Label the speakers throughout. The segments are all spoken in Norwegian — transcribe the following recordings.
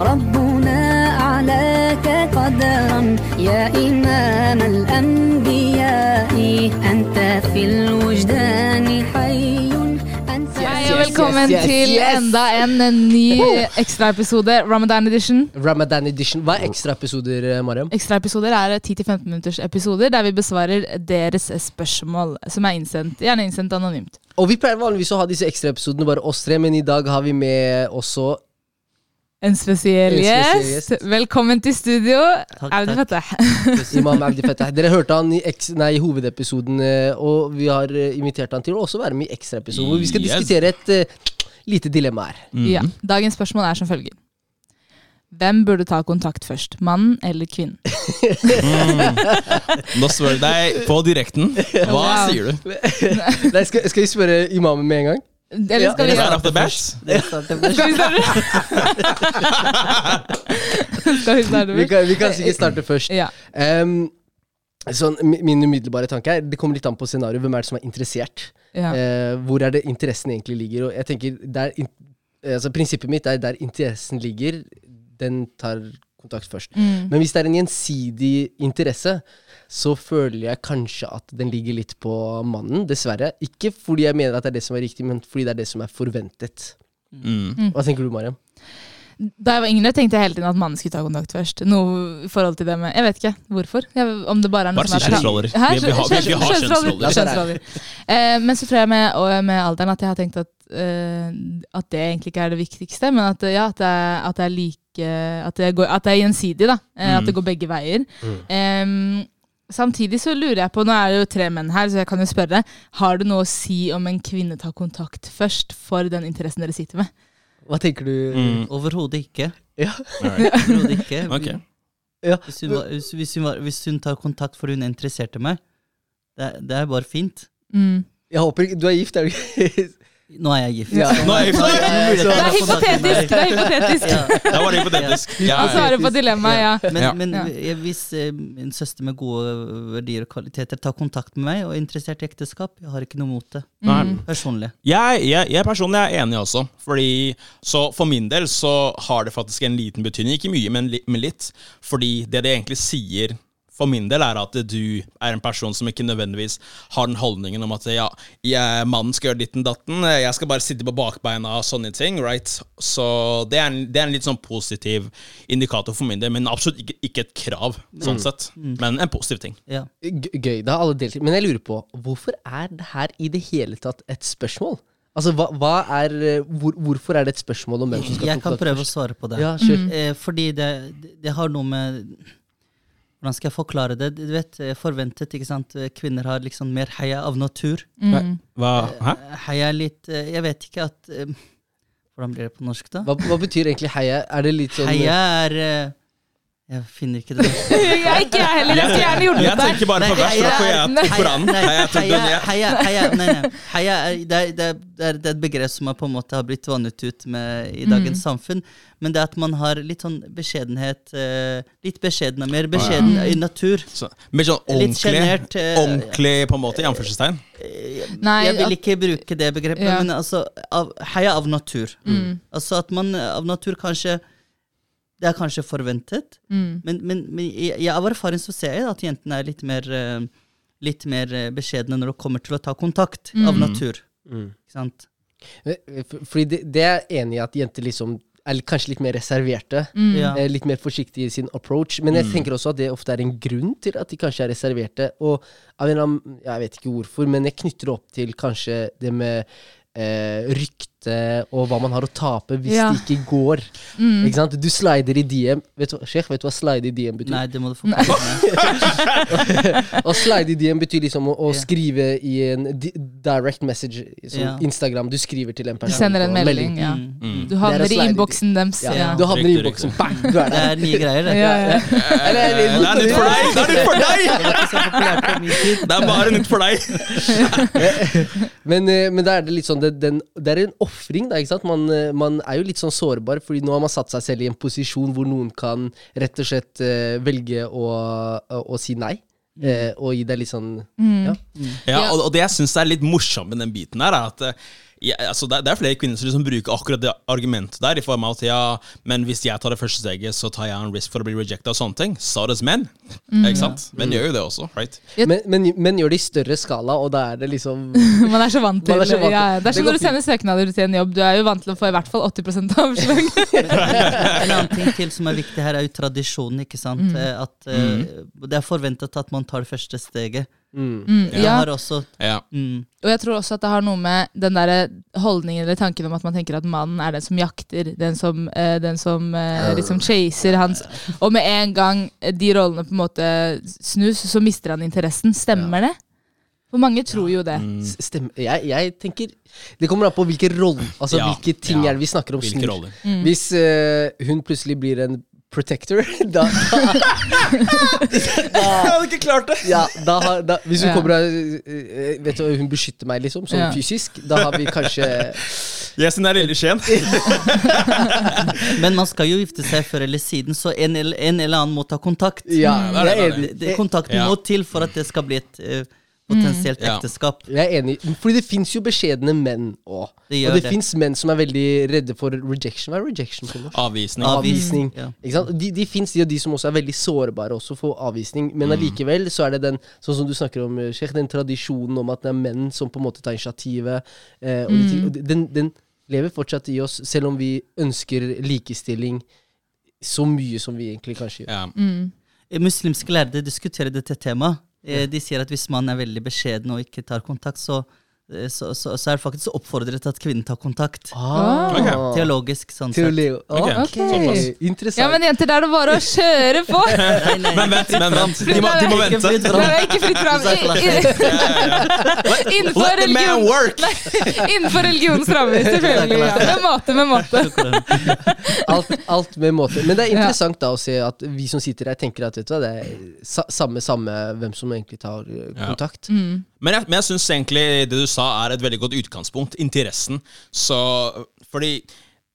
Speaker 1: ربنا أعلاك قدرا يا إمام الأنبياء أنت في الوجدان حي أنت
Speaker 2: Hei og
Speaker 3: yes,
Speaker 2: velkommen
Speaker 3: yes,
Speaker 2: til
Speaker 3: yes.
Speaker 2: enda en ny ekstraepisode, Ramadan edition.
Speaker 3: Ramadan edition. Hva er ekstraepisoder, eh, Mariam?
Speaker 2: Ekstraepisoder er 10-15 minutters episoder der vi besvarer deres spørsmål som er innsendt, gjerne innsendt anonymt.
Speaker 3: Og Vi pleier vanligvis å ha disse ekstraepisodene bare oss tre, men i dag har vi med også
Speaker 2: en spesiell
Speaker 3: En spesiell
Speaker 2: gjest.
Speaker 3: gjest.
Speaker 2: Velkommen til studio. Audi
Speaker 4: takk.
Speaker 2: Fattah.
Speaker 3: Imam Audi Fettah. Dere hørte han i, nei, i hovedepisoden, eh, og vi har eh, invitert han til å også være med i ekstraepisoden, hvor vi skal
Speaker 5: Yes.
Speaker 3: diskutere et uh, lite dilemma her.
Speaker 2: Ja. Dagens spørsmål er som følger. Hvem burde ta kontakt først? Mannen eller kvinnen?
Speaker 5: Nå spør jeg deg på direkten. Hva
Speaker 2: Wow.
Speaker 5: sier du?
Speaker 3: Nei, skal, skal vi spørre imamen med en gang?
Speaker 2: Eller skal vi,
Speaker 5: Right off the bat?
Speaker 2: skal vi starte? skal vi starte
Speaker 3: Vi
Speaker 2: først?
Speaker 3: kan, vi kan sikkert starte først.
Speaker 2: Ja.
Speaker 3: Em, sånn, mi- min umiddelbare tanke er Det kommer litt an på scenarioet. Hvem er det som er interessert?
Speaker 2: ja.
Speaker 3: Eh, hvor er det interessen egentlig ligger? Og jeg tenker der, in, altså Prinsippet mitt er der interessen ligger, den tar kontakt først.
Speaker 2: Mm.
Speaker 3: Men hvis det er en gjensidig interesse, så føler jeg kanskje at den ligger litt på mannen, dessverre. Ikke fordi jeg mener at det er det som er riktig, men fordi det er det som er forventet.
Speaker 5: Mm.
Speaker 3: Hva tenker du, Mariam?
Speaker 2: Da jeg var yngre, tenkte jeg hele tiden at mannen skulle ta kontakt først. Noe i forhold til det med Jeg vet ikke hvorfor. Jeg, om det bare er noe
Speaker 5: Bare
Speaker 2: som er
Speaker 5: kjønnsroller. Vi- vi har- vi- har kjønnsroller.
Speaker 2: kjønnsroller. Eh, men så tror jeg med, med alderen at jeg har tenkt at, eh, at det egentlig ikke er det viktigste, men at, ja, at, det, er, at det er like At det, går, at det er gjensidig, da. Eh, At
Speaker 5: Mm.
Speaker 2: det går begge veier. Em, samtidig så lurer jeg på, nå er det jo tre menn her, så jeg kan jo spørre, har du noe å si om en kvinne tar kontakt først for den interessen dere sitter med?
Speaker 3: Hva tenker du?
Speaker 5: Mm.
Speaker 4: Overhodet ikke.
Speaker 3: Ja.
Speaker 4: Overhodet ikke.
Speaker 5: okay.
Speaker 3: Ja.
Speaker 4: Hvis, hun, var- hvis, hvis, hun var, hvis hun tar kontakt fordi hun interesserte meg, det, det er bare fint.
Speaker 2: Mm.
Speaker 3: Jeg håper ikke Du er gift, er du ikke?
Speaker 4: Nå er jeg gift.
Speaker 3: Ja.
Speaker 5: Nå er jeg gift.
Speaker 4: så-
Speaker 2: Det er hypotetisk! Det er hypotetisk.
Speaker 4: Ja.
Speaker 5: Da var hypotetisk. Ja,
Speaker 2: Han svarer på dilemmaet, ja.
Speaker 4: Men, men
Speaker 2: Ja.
Speaker 4: hvis en søster med gode verdier og kvaliteter tar kontakt med meg og er interessert i ekteskap, jeg har ikke noe mot det.
Speaker 2: Mm.
Speaker 4: Personlig.
Speaker 5: Jeg, jeg, jeg personlig er enig også. Fordi, så For min del så har det faktisk en liten betydning. Ikke mye, men, li, men litt. Fordi det det egentlig sier for min del, er at du er en person som ikke nødvendigvis har den holdningen om at ja, jeg, mannen skal gjøre ditten datten, jeg skal bare sitte på bakbeina og sånne ting. right? Så det er, en, det er en litt sånn positiv indikator for min del, men absolutt ikke, ikke et krav, sånn sett. Men en positiv ting.
Speaker 4: Ja.
Speaker 3: Gøy, det har alle deltid. Men jeg lurer på, hvorfor er det her i det hele tatt et spørsmål? Altså, hva, hva er, hvor, Hvorfor er det et spørsmål om hvem som skal
Speaker 4: Jeg kan prøve å svare på det.
Speaker 3: Ja, mm.
Speaker 4: Eh, fordi det, det- det har noe med Hvordan skal jeg forklare det? Du vet, eh, Forventet, ikke sant. Kvinner har liksom mer heia av natur.
Speaker 2: Mm.
Speaker 5: Hva? Hæ?
Speaker 4: Eh, Heia er litt eh, Jeg vet ikke at eh, Hvordan blir det på norsk, da?
Speaker 3: Hva, hva betyr egentlig heia? Er det litt sånn
Speaker 4: Heia er eh, Jeg finner ikke det.
Speaker 2: Jeg, ikke jeg heller. Jeg skulle gjerne
Speaker 5: Jeg
Speaker 2: hjulpet deg.
Speaker 5: tenker bare på vers,
Speaker 4: jeg-
Speaker 5: for jeg tok Koranen. Jeg jeg.
Speaker 4: er, det, er, det, er, det, er, det er et begrep som på en måte har blitt vannet ut med, i dagens samfunn. Men det at man har litt sånn beskjedenhet eh, Litt beskjeden, mer beskjeden i natur.
Speaker 5: Så, mer sånn ordentlig,
Speaker 4: eh,
Speaker 5: ordentlig på en måte, i anførselstegn.
Speaker 2: Nei,
Speaker 4: jeg vil ikke bruke det begrepet,
Speaker 2: Ja.
Speaker 4: men altså av, heia av natur.
Speaker 2: Mm.
Speaker 4: Altså at man eh, av natur kanskje Det er kanskje forventet,
Speaker 2: Mm.
Speaker 4: men, men, men jeg, av erfaring så ser jeg at jentene er litt mer eh, Litt mer eh, beskjedne når det kommer til å ta kontakt av
Speaker 2: Mm.
Speaker 4: natur.
Speaker 3: Mm.
Speaker 4: Ikke sant?
Speaker 3: Eh, Fordi det, det er jeg enig i at jenter liksom er kanskje litt mer reserverte.
Speaker 2: Mm.
Speaker 3: Eh, Litt mer forsiktige i sin approach. Men jeg tenker også at det ofte er en grunn til at de kanskje er reserverte. Og av en eller annen, jeg vet ikke hvorfor, men jeg knytter det opp til kanskje det med eh, rykte og hva man har å tape hvis
Speaker 2: Ja.
Speaker 3: det ikke går.
Speaker 2: Mm.
Speaker 3: Ikke sant? Du slider i DM. Vet du, Sheikh, vet du hva slide i DM betyr?
Speaker 4: Nei, det må du få
Speaker 3: Å slide i DM betyr liksom å, å
Speaker 4: yeah.
Speaker 3: skrive i en direct message, som
Speaker 4: yeah.
Speaker 3: Instagram. Du skriver til en person.
Speaker 2: Du sender en
Speaker 3: melding,
Speaker 2: melding, ja.
Speaker 4: Mm.
Speaker 5: Mm.
Speaker 2: Du havner
Speaker 3: Det er
Speaker 2: i innboksen deres.
Speaker 3: Ja.
Speaker 2: Ja.
Speaker 3: Du havner i innboksen, bang, du er
Speaker 4: Det
Speaker 3: der.
Speaker 4: er nye greier, det.
Speaker 2: Ja, ja.
Speaker 3: Eller,
Speaker 5: Det er nytt for deg! Det er nytt for deg!
Speaker 4: Det.
Speaker 5: Det er bare nytt for deg.
Speaker 3: Men, eh, men da er det litt sånn det, den, det er en ofring, da. ikke sant? Man, eh, man er jo litt sånn sårbar, fordi nå har man satt seg selv i en posisjon hvor noen kan rett og slett uh, velge å, å, å si nei. Uh, og gi deg litt sånn
Speaker 2: Mm.
Speaker 3: ja.
Speaker 5: Ja, og, og det jeg syns er litt morsomt med den biten her, er at ja, altså det, er- det er flere kvinner som liksom bruker akkurat det argumentet der, i form av at ja, men hvis jeg tar det første steget, så tar jeg en risk for å bli rejecta og sånne ting. Så does menn. Ikke sant? Menn gjør jo det også, right?
Speaker 3: Men, men, men gjør det i større skala, og da er det liksom
Speaker 2: Man er så vant til,
Speaker 3: Man er så vant til-
Speaker 2: ja, ja. Det er
Speaker 3: Det
Speaker 2: som når du sender søknader til en jobb. Du er jo vant til å få i hvert fall 80 avslag.
Speaker 4: En annen ting til som er viktig her, er jo tradisjonen. ikke sant?
Speaker 2: Mm.
Speaker 4: Eh, At eh, Det er forventet at man tar det første steget.
Speaker 3: Mm.
Speaker 2: Mm,
Speaker 4: Jeg
Speaker 2: ja.
Speaker 4: har også
Speaker 5: Ja.
Speaker 4: mm,
Speaker 2: Og jeg tror også at det har noe med den der holdningen eller tanken om at man tenker at mannen er den som jakter, den som, eh, den som eh, liksom chaser hans Og med en gang eh, de rollene på en måte snus, så mister han interessen. Stemmer det? For mange tror jo det.
Speaker 5: Mm.
Speaker 3: Stemmer. Jeg, jeg tenker Det kommer an på hvilke roller Altså
Speaker 5: Ja,
Speaker 3: hvilke ting
Speaker 5: ja.
Speaker 3: er det vi snakker om.
Speaker 5: Hvilke
Speaker 3: snur.
Speaker 5: roller?
Speaker 2: Mm.
Speaker 3: Hvis uh, hun plutselig blir en protector, da,
Speaker 5: Jeg hadde ikke klart det!
Speaker 3: ja, da, da Hvis hun
Speaker 2: Ja.
Speaker 3: kommer og eh, Vet du, hun beskytter meg, liksom, sånn
Speaker 2: Ja.
Speaker 3: fysisk, da har vi kanskje
Speaker 5: Yes, den er veldig Skien.
Speaker 4: Men man skal jo gifte seg før eller siden, så en eller, en eller annen må ta kontakt.
Speaker 3: Ja,
Speaker 5: det er det,
Speaker 3: er
Speaker 5: det
Speaker 4: Kontakten
Speaker 5: Ja.
Speaker 4: må til for at det skal bli et eh, potensielt
Speaker 5: mm.
Speaker 4: ekteskap.
Speaker 3: Jeg er enig. Fordi det fins jo beskjedne menn òg. Og det,
Speaker 4: det.
Speaker 3: fins menn som er veldig redde for rejection. Hva er rejection på norsk?
Speaker 5: Avvisning.
Speaker 3: Avvisning.
Speaker 4: Mm.
Speaker 3: Ikke sant? De, de fins de, og de som også er veldig sårbare også for avvisning. Men allikevel så er det den sånn som du snakker om, Sheikh, den tradisjonen om at det er menn som på en måte tar initiativet. Eh, og de, og den, den lever fortsatt i oss, selv om vi ønsker likestilling så mye som vi egentlig kanskje gjør.
Speaker 5: Ja.
Speaker 2: Mm.
Speaker 4: Eh, Muslimske lærde diskuterer dette temaet. Eh, De sier at hvis man er veldig beskjeden og ikke tar kontakt, så, så, så, så er det faktisk oppfordret at kvinnen tar kontakt.
Speaker 3: Ah,
Speaker 5: Okay.
Speaker 4: Teologisk, sånn sett.
Speaker 3: Teoleo.
Speaker 5: okay.
Speaker 3: Ah. Interessant.
Speaker 2: Ja, men jenter, da er det bare å kjøre på!
Speaker 4: Nei, nei,
Speaker 5: Men vent, men vent. De må, de må vente.
Speaker 2: Det er ikke fritt fram. Innenfor
Speaker 5: Let the man
Speaker 2: religion.
Speaker 5: Nei,
Speaker 2: Innenfor religionens rammer, selvfølgelig. Ja. Med måte, med måte.
Speaker 3: alt, alt med måte. Men det er interessant da å se at vi som sitter her, tenker at vet du, hva, det er samme, samme hvem som egentlig tar kontakt.
Speaker 5: Ja.
Speaker 2: Mm.
Speaker 5: Men jeg, men jeg syns egentlig det du sa, er et veldig godt utgangspunkt. Interessen. Så Fordi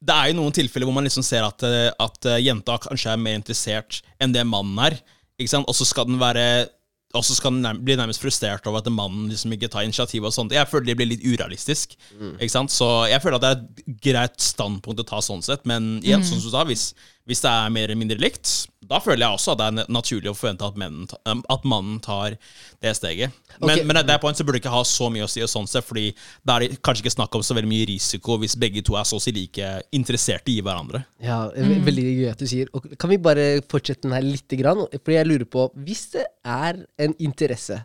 Speaker 5: det er jo noen tilfeller hvor man liksom ser at, eh, at eh, jenta kanskje er mer interessert enn det mannen er. Ikke sant? Og så skal den være og så skal den nærm- bli nærmest frustrert over at mannen liksom ikke tar initiativ. og sånt. Jeg føler det blir litt urealistisk. Ikke sant? Så jeg føler at det er et greit standpunkt å ta sånn sett. Men igjen, sånn som du sa, hvis, hvis det er mer eller mindre likt, da føler jeg også at det er naturlig å forvente at, mennen, at mannen tar det steget. Men,
Speaker 3: Ok.
Speaker 5: men det point så burde det ikke ha så mye å si, og sånn sett, fordi da er det kanskje ikke snakk om så veldig mye risiko hvis begge to er så å si like interesserte i hverandre.
Speaker 3: Ja, ve- Veldig gøy at du sier. Og kan vi bare fortsette den her lite grann? Fordi jeg lurer på, hvis det er en interesse,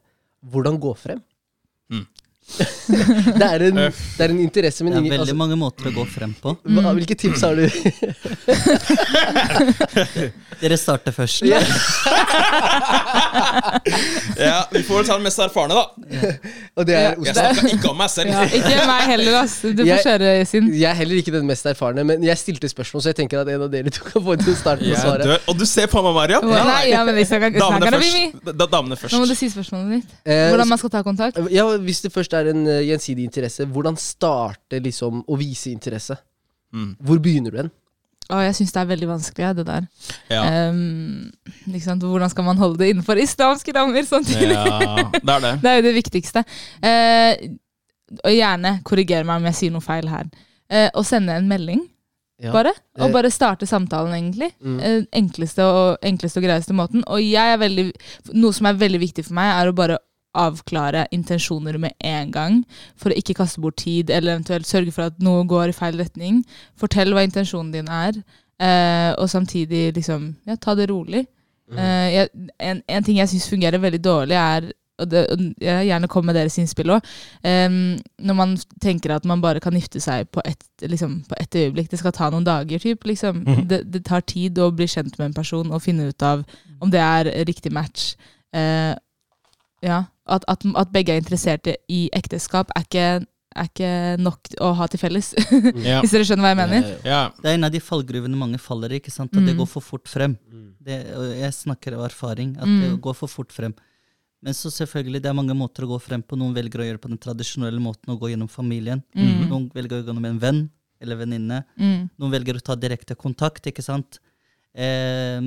Speaker 3: hvordan gå frem?
Speaker 5: Mm.
Speaker 3: det, er en, det er en interesse, men
Speaker 4: Det er veldig
Speaker 3: altså,
Speaker 4: mange måter å gå frem på.
Speaker 3: hva, Hvilke tips har du?
Speaker 4: Dere starter først.
Speaker 5: Ja, Vi får vel ta den mest erfarne, da.
Speaker 3: Og det er
Speaker 2: Ja.
Speaker 5: Jeg snakka ikke om meg selv.
Speaker 2: Ja, ikke meg heller, ass. Du får
Speaker 3: Jeg-
Speaker 2: kjøre sin.
Speaker 3: Jeg er heller ikke den mest erfarne, men jeg stilte spørsmål, så jeg tenker at en av dere to kan få til å starte på svaret.
Speaker 5: dør. Og du ser på meg, Mariam.
Speaker 2: Nei, ja, men vi snakker,
Speaker 5: Damene først. Da, damene først.
Speaker 2: Nå må du si spørsmålet ditt.
Speaker 3: Eh,
Speaker 2: Hvordan man skal ta kontakt.
Speaker 3: Ja, Hvis det først er en eh, gjensidig interesse, hvordan starte liksom å vise interesse?
Speaker 5: Mm.
Speaker 3: Hvor begynner du hen?
Speaker 2: Å, jeg syns det er veldig vanskelig, det der.
Speaker 5: Ja.
Speaker 2: Um? Hvordan skal man holde det innenfor islamske rammer samtidig?
Speaker 5: ja, det er det.
Speaker 2: Det er jo det viktigste. Uh, og gjerne korriger meg om jeg sier noe feil her. Uh, å sende en melding,
Speaker 3: Ja.
Speaker 2: bare. Og
Speaker 3: Eh.
Speaker 2: bare starte samtalen, egentlig.
Speaker 3: Mm.
Speaker 2: Eh, enkleste, og, enkleste og greieste måten. Og jeg er veldig, noe som er veldig viktig for meg, er å bare avklare intensjoner med en gang. For å ikke kaste bort tid, eller eventuelt sørge for at noe går i feil retning. Fortell hva intensjonen din er, eh, og samtidig liksom, ja, ta det rolig.
Speaker 3: Mm.
Speaker 2: Eh, jeg, en, en ting jeg syns fungerer veldig dårlig, er og det, og jeg gjerne kom med deres innspill òg. når man tenker at man bare kan gifte seg på ett liksom, et øyeblikk. Det skal ta noen dager. Typ, liksom.
Speaker 5: mm.
Speaker 2: det, det tar tid å bli kjent med en person og finne ut av om det er riktig match. Eh, ja, at, at, at begge er interesserte i ekteskap, er ikke, er ikke nok å ha til felles.
Speaker 5: Ja.
Speaker 2: Hvis dere skjønner hva jeg mener?
Speaker 5: Ja.
Speaker 4: Det er en av de fallgruvene mange faller i. ikke sant? At det
Speaker 2: Mm.
Speaker 4: går for fort frem.
Speaker 3: Mm.
Speaker 4: Det, jeg snakker av erfaring. At det
Speaker 2: Mm.
Speaker 4: går for fort frem. Men så selvfølgelig, det er mange måter å gå frem på. Noen velger å gjøre det på den tradisjonelle måten, å gå gjennom familien.
Speaker 2: Mm.
Speaker 4: Noen velger å gå gjennom en venn eller venninne.
Speaker 2: Mm.
Speaker 4: Noen velger å ta direkte kontakt. ikke sant? Eh,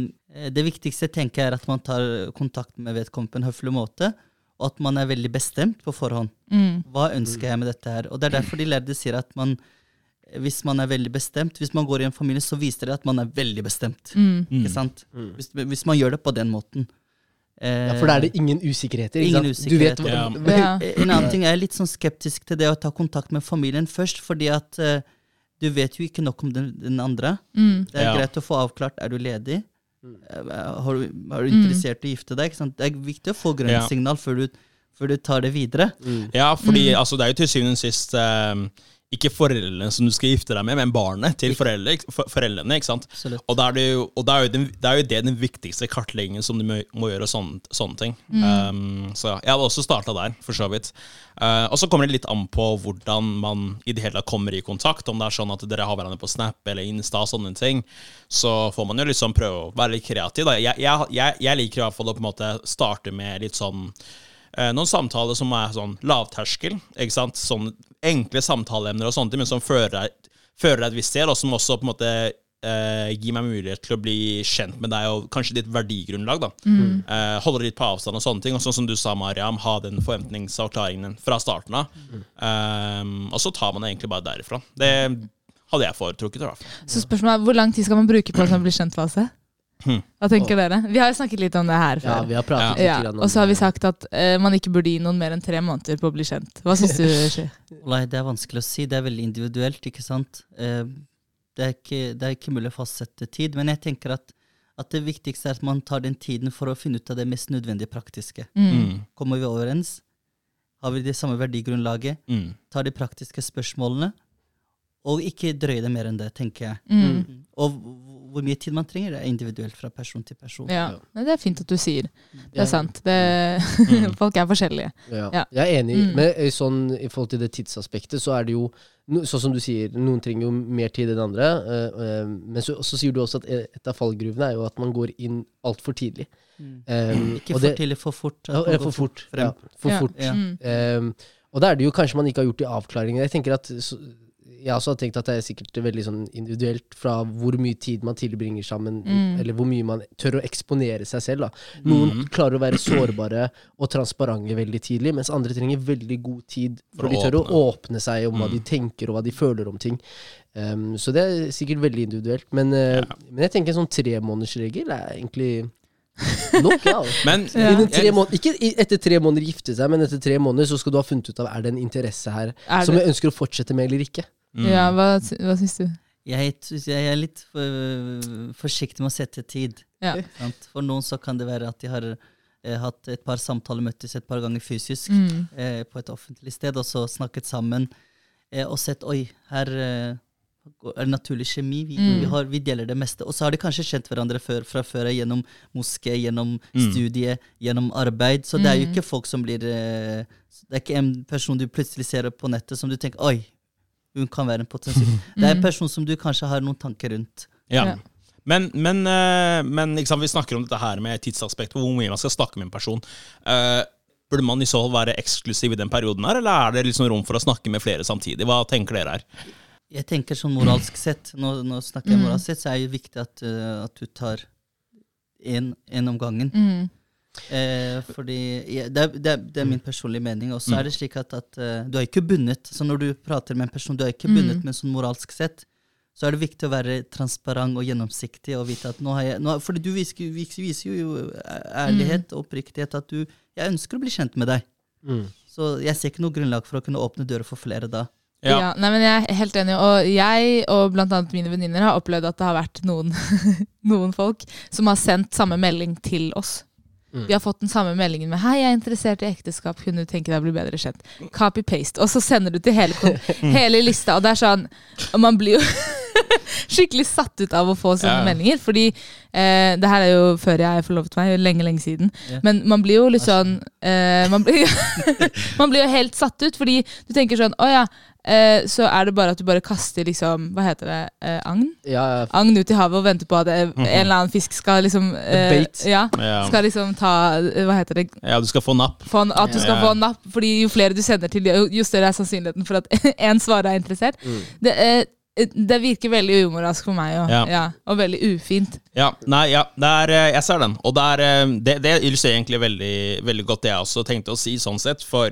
Speaker 4: det viktigste tenker jeg er at man tar kontakt med vedkommende på en høflig måte. Og at man er veldig bestemt på forhånd.
Speaker 2: Mm.
Speaker 4: Hva ønsker jeg med dette her? Og det er derfor de lærde sier at man, hvis man er veldig bestemt, hvis man går i en familie, så viser det at man er veldig bestemt.
Speaker 2: Mm.
Speaker 4: Ikke sant?
Speaker 3: Mm.
Speaker 4: Hvis, hvis man gjør det på den måten.
Speaker 3: Ja, for da er det ingen usikkerheter. Ikke
Speaker 4: Ingen
Speaker 3: sant? Du vet hva,
Speaker 5: usikkerheter,
Speaker 2: Ja.
Speaker 4: Eh, En annen ting, jeg er litt sånn skeptisk til det å ta kontakt med familien først, fordi at eh, du vet jo ikke nok om den, den andre.
Speaker 2: Mm.
Speaker 4: Det er
Speaker 5: Ja.
Speaker 4: greit å få avklart er du ledig.
Speaker 3: Mm.
Speaker 4: Eh, Har du, er du interessert i å gifte deg? Ikke sant? Det er viktig å få grønt
Speaker 5: Ja.
Speaker 4: signal før du, før du tar det videre.
Speaker 3: Mm.
Speaker 5: Ja, fordi altså, det er jo til syvende og sist eh, ikke foreldrene som du skal gifte deg med, men barnet til foreldre, for, foreldrene. ikke sant?
Speaker 4: Absolutt.
Speaker 5: Og da er det jo, og da er jo, den, det er jo det den viktigste kartleggingen som du må, må gjøre, og sånne, sånne ting. Um, så jeg hadde også starta der, for så vidt. Uh, og så kommer det litt an på hvordan man i det hele tatt kommer i kontakt. Om det er sånn at dere har hverandre på Snap eller Insta og sånne ting, så får man jo liksom prøve å være litt kreativ. Da. Jeg, jeg, jeg, jeg liker i hvert fall å på en måte starte med litt sånn noen samtaler som er sånn lavterskel. ikke sant? Sånn enkle samtaleemner og sånne ting, men som fører deg, fører deg et visst sted, og som også på en måte eh, gir meg mulighet til å bli kjent med deg og kanskje ditt verdigrunnlag. da. Eh, holder litt på avstand og sånne ting. Og sånn som du sa, Mariam, ha den forventningsavklaringen fra starten av. Eh, og så tar man det egentlig bare derifra. Det hadde jeg foretrukket. i hvert fall.
Speaker 2: Så spørsmålet er, hvor lang tid skal man bruke på en sånn bli kjent-fase? Hva tenker dere? Vi har jo snakket litt om det her
Speaker 3: Ja,
Speaker 2: før.
Speaker 3: vi har pratet
Speaker 2: Ja,
Speaker 3: litt om
Speaker 2: og så har vi sagt at uh, man ikke burde gi noen mer enn tre måneder på å bli kjent. Hva syns du,
Speaker 4: Nei, det er vanskelig å si. Det er veldig individuelt, ikke sant. Uh, Det er ikke, det er ikke mulig å fastsette tid, men jeg tenker at, at det viktigste er at man tar den tiden for å finne ut av det mest nødvendige praktiske.
Speaker 2: Mm.
Speaker 5: Mm.
Speaker 4: Kommer vi overens? Har vi det samme verdigrunnlaget?
Speaker 5: Mm.
Speaker 4: Tar de praktiske spørsmålene? Og ikke drøye det mer enn det, tenker jeg.
Speaker 2: Mm.
Speaker 4: Og hvor mye tid man trenger, det er individuelt fra person til person.
Speaker 2: Ja. ja. Det er fint at du sier. Det er sant. Det,
Speaker 5: Mm.
Speaker 2: folk er forskjellige.
Speaker 3: Ja.
Speaker 2: Ja.
Speaker 3: Jeg er enig,
Speaker 2: Mm.
Speaker 3: men eh, sånn, i forhold til det tidsaspektet, så er det jo Sånn som du sier, noen trenger jo mer tid enn andre. eh, eh, men så, så sier du også at et av fallgruvene er jo at man går inn altfor tidlig.
Speaker 4: Mm.
Speaker 3: Um,
Speaker 4: Ikke for
Speaker 3: det-
Speaker 4: tidlig, for fort.
Speaker 3: Ja, for fort.
Speaker 4: frem.
Speaker 3: Ja, for
Speaker 2: Ja.
Speaker 3: fort.
Speaker 4: Ja.
Speaker 3: Um, og da er det jo kanskje man ikke har gjort de avklaringene. Jeg tenker at så, jeg også har tenkt at det er sikkert veldig sånn individuelt fra hvor mye tid man tilbringer sammen,
Speaker 2: Mm.
Speaker 3: eller hvor mye man tør å eksponere seg selv. Da. Noen
Speaker 5: Mm.
Speaker 3: klarer å være sårbare og transparente veldig tidlig, mens andre trenger veldig god tid
Speaker 5: For
Speaker 3: for de tør å
Speaker 5: åpne.
Speaker 3: åpne seg om hva
Speaker 5: Mm.
Speaker 3: de tenker og hva de føler om ting. Um, så det er sikkert veldig individuelt. Men, uh, men jeg tenker en sånn tremånedersregel er egentlig nok. Ja.
Speaker 5: Men
Speaker 2: Ja.
Speaker 3: Tre måneder, ikke etter tre måneder gifte seg, men etter tre måneder så skal du ha funnet ut av er det en interesse her
Speaker 2: Er
Speaker 3: som jeg ønsker å fortsette med eller ikke.
Speaker 5: Mm.
Speaker 2: ja, hva, hva syns du?
Speaker 4: Jeg, jeg er litt for, forsiktig med å sette tid.
Speaker 2: Ja.
Speaker 4: Sant? For noen så kan det være at de har eh, hatt et par samtaler, møttes et par ganger fysisk
Speaker 2: Mm.
Speaker 4: eh, på et offentlig sted, og så snakket sammen eh, og sett oi, her eh, er det naturlig kjemi. Vi,
Speaker 2: Mm.
Speaker 4: vi, har, vi deler det meste. Og så har de kanskje kjent hverandre før, fra før gjennom moské, gjennom
Speaker 5: Mm.
Speaker 4: studie, gjennom arbeid. Så det er jo
Speaker 2: Mm.
Speaker 4: ikke folk som blir eh, Det er ikke en person du plutselig ser på nettet som du tenker oi, hun kan være en potensiell Det er en
Speaker 2: Mm.
Speaker 4: person som du kanskje har noen tanker rundt.
Speaker 5: Ja. Men, men, eh, men liksom, vi snakker om dette her med tidsaspekt, hvor mye man skal snakke med en person. Uh, burde man i så fall være eksklusiv i den perioden her, eller er det liksom rom for å snakke med flere samtidig? Hva tenker dere her?
Speaker 4: Jeg tenker sånn moralsk sett, nå, nå snakker jeg
Speaker 2: Mm.
Speaker 4: moralsk sett, så er det viktig at, uh, at du tar én om gangen.
Speaker 2: Mm.
Speaker 4: Eh, fordi det, er, det, det er min personlige mening. Og så er det slik at, at eh, du er ikke bundet. Så når du prater med en person, du er ikke bundet,
Speaker 2: Mm.
Speaker 4: men sånn moralsk sett, så er det viktig å være transparent og gjennomsiktig og vite at nå har jeg nå, Fordi du viser, viser, viser jo ærlighet og oppriktighet at du Jeg ønsker å bli kjent med deg. Så jeg ser ikke noe grunnlag for å kunne åpne dører for flere da.
Speaker 2: Ja. nei, men Jeg er helt enig. Og jeg og annet mine venninner har opplevd at det har vært noen, noen folk som har sendt samme melding til oss.
Speaker 3: Mm.
Speaker 2: Vi har fått den samme meldingen med 'Hei, jeg er interessert i ekteskap. Kunne du tenke deg å bli bedre kjent?' Copy-paste. Og så sender du til hele, hele lista. Og det er sånn Man blir jo skikkelig satt ut av å få sånne
Speaker 5: Ja.
Speaker 2: meldinger. Fordi eh, det her er jo før jeg forlovet meg, lenge, lenge siden.
Speaker 4: Ja.
Speaker 2: Men man blir jo litt sånn eh, man, blir, man blir jo helt satt ut, fordi du tenker sånn Å ja, eh, så er det bare at du bare kaster liksom Hva heter det? Eh, agn?
Speaker 3: Ja.
Speaker 2: Agn ut i havet og venter på at eh, en eller annen fisk skal liksom eh. Ja, skal liksom ta eh, Hva heter det?
Speaker 5: ja du skal få napp.
Speaker 2: Få at du skal få napp. Fordi jo flere du sender til, jo, større er sannsynligheten for at én svarer er interessert.
Speaker 3: Mm.
Speaker 2: Det, Det virker veldig umoralsk for meg, og,
Speaker 5: Ja.
Speaker 2: ja, og veldig ufint.
Speaker 5: Ja, nei, ja, det er, eh, jeg ser den. Og det, er, eh, det, det illustrerer egentlig veldig, veldig godt det jeg også tenkte å si, sånn sett. For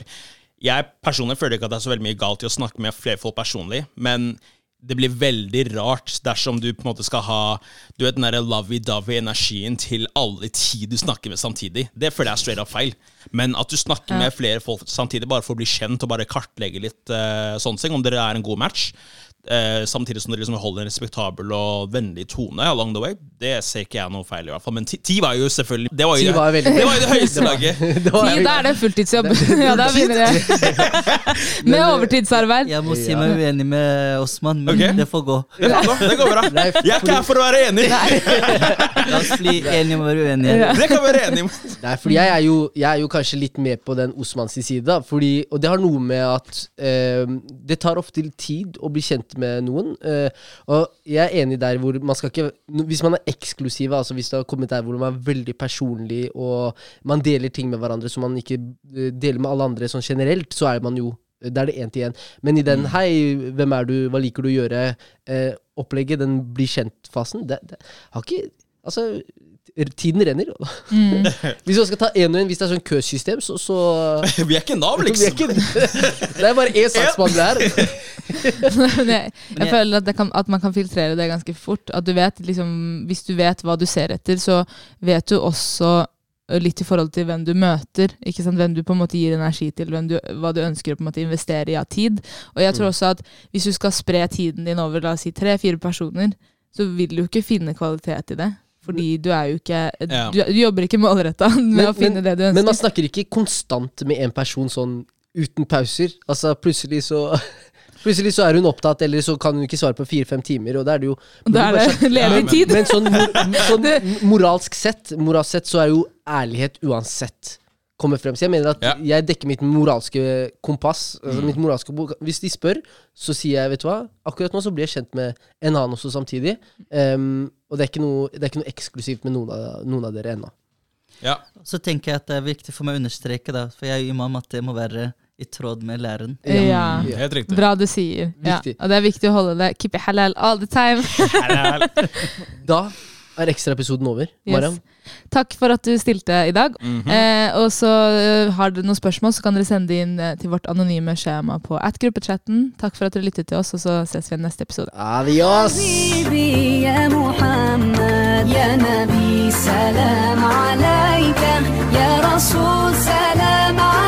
Speaker 5: jeg personlig føler ikke at det er så veldig mye galt i å snakke med flere folk personlig, men det blir veldig rart dersom du på en måte skal ha Du vet den der lovey-dovey-energien til alle ti du snakker med samtidig. Det føler jeg er straight up feil. Men at du snakker
Speaker 2: Ja.
Speaker 5: med flere folk samtidig bare for å bli kjent og bare kartlegge litt uh, sånn ting, om dere er en god match, eh, samtidig som dere liksom holder en respektabel og vennlig tone along the way, det ser ikke jeg noe feil i hvert fall. Men ti, ti var jo selvfølgelig Det var jo,
Speaker 3: var det,
Speaker 5: det, var jo det høyeste laget.
Speaker 3: Det
Speaker 2: Ti, da er det fulltidsjobb. ja, da begynner det. Med overtidsarbeid.
Speaker 4: Jeg må si meg uenig med Osman, men
Speaker 5: okay.
Speaker 4: det får gå.
Speaker 5: Det går, det går bra. Jeg er ikke her for å være enig.
Speaker 4: La oss bli enige om å være uenige.
Speaker 5: Det kan vi være enige om.
Speaker 3: Nei, fordi jeg er, jo, jeg er jo kanskje litt med på den Osmans side. da, Fordi, og det har noe med at eh, det tar ofte tid å bli kjent med noen. eh, og jeg er enig der hvor man skal ikke Hvis man er eksklusiv, altså hvis det har kommet der hvor man er veldig personlig og man deler ting med hverandre som man ikke eh, deler med alle andre sånn generelt, så er man jo da er det én til én. Men i den 'hei, hvem er du, hva liker du å gjøre', eh, den bli kjent-fasen, det, det har ikke Altså, tiden renner.
Speaker 2: Mm.
Speaker 3: Hvis man skal ta én og én, hvis det er sånn køsystem, så, så
Speaker 5: Vi er ikke Nav, liksom.
Speaker 3: ikke- Det er bare én saksbehandler her.
Speaker 2: Jeg, jeg
Speaker 4: jeg-
Speaker 2: føler at, det kan, at man kan filtrere det ganske fort. At du vet, liksom, Hvis du vet hva du ser etter, så vet du også litt i forhold til hvem du møter. ikke sant? Hvem du på en måte gir energi til, hvem du, hva du ønsker å på en måte investere i av tid. Og jeg tror også at hvis du skal spre tiden din over la oss si tre-fire personer, så vil du ikke finne kvalitet i det. Fordi du er jo ikke
Speaker 5: Ja.
Speaker 2: du, du jobber ikke målretta med
Speaker 3: Men-
Speaker 2: å finne det du ønsker.
Speaker 3: Men man snakker ikke konstant med en person sånn uten pauser. Altså plutselig så Plutselig så er hun opptatt, eller så kan hun ikke svare på fire-fem timer. Og da er det jo
Speaker 2: da er det ledig
Speaker 5: men-
Speaker 2: tid.
Speaker 3: Men sånn, sånn moralsk sett Moralsk sett så er jo ærlighet uansett kommer frem. Så jeg mener at
Speaker 5: Ja.
Speaker 3: jeg dekker mitt moralske kompass. Altså mitt moralske Hvis de spør, så sier jeg vet du hva, akkurat nå så blir jeg kjent med en annen også samtidig. Um, og det er, ikke noe, det er ikke noe eksklusivt med noen av, noen av dere ennå.
Speaker 5: Ja.
Speaker 4: Så tenker jeg at det er viktig for meg å understreke, da, for jeg er jo imam, at det må være i tråd med læren.
Speaker 2: Ja.
Speaker 5: Helt riktig.
Speaker 2: Bra du sier. Ja. Og det er viktig å holde det keep it halal all the time.
Speaker 3: Da er ekstraepisoden over? Mariam? Yes.
Speaker 2: Takk for at du stilte i dag.
Speaker 5: Mm -hmm.
Speaker 2: eh, og så eh, har dere noen spørsmål, så kan dere sende det inn eh, til vårt anonyme skjema på atgruppechatten. Takk for at dere lyttet til oss, og så ses vi i neste episode.
Speaker 3: Adios!
Speaker 1: Salam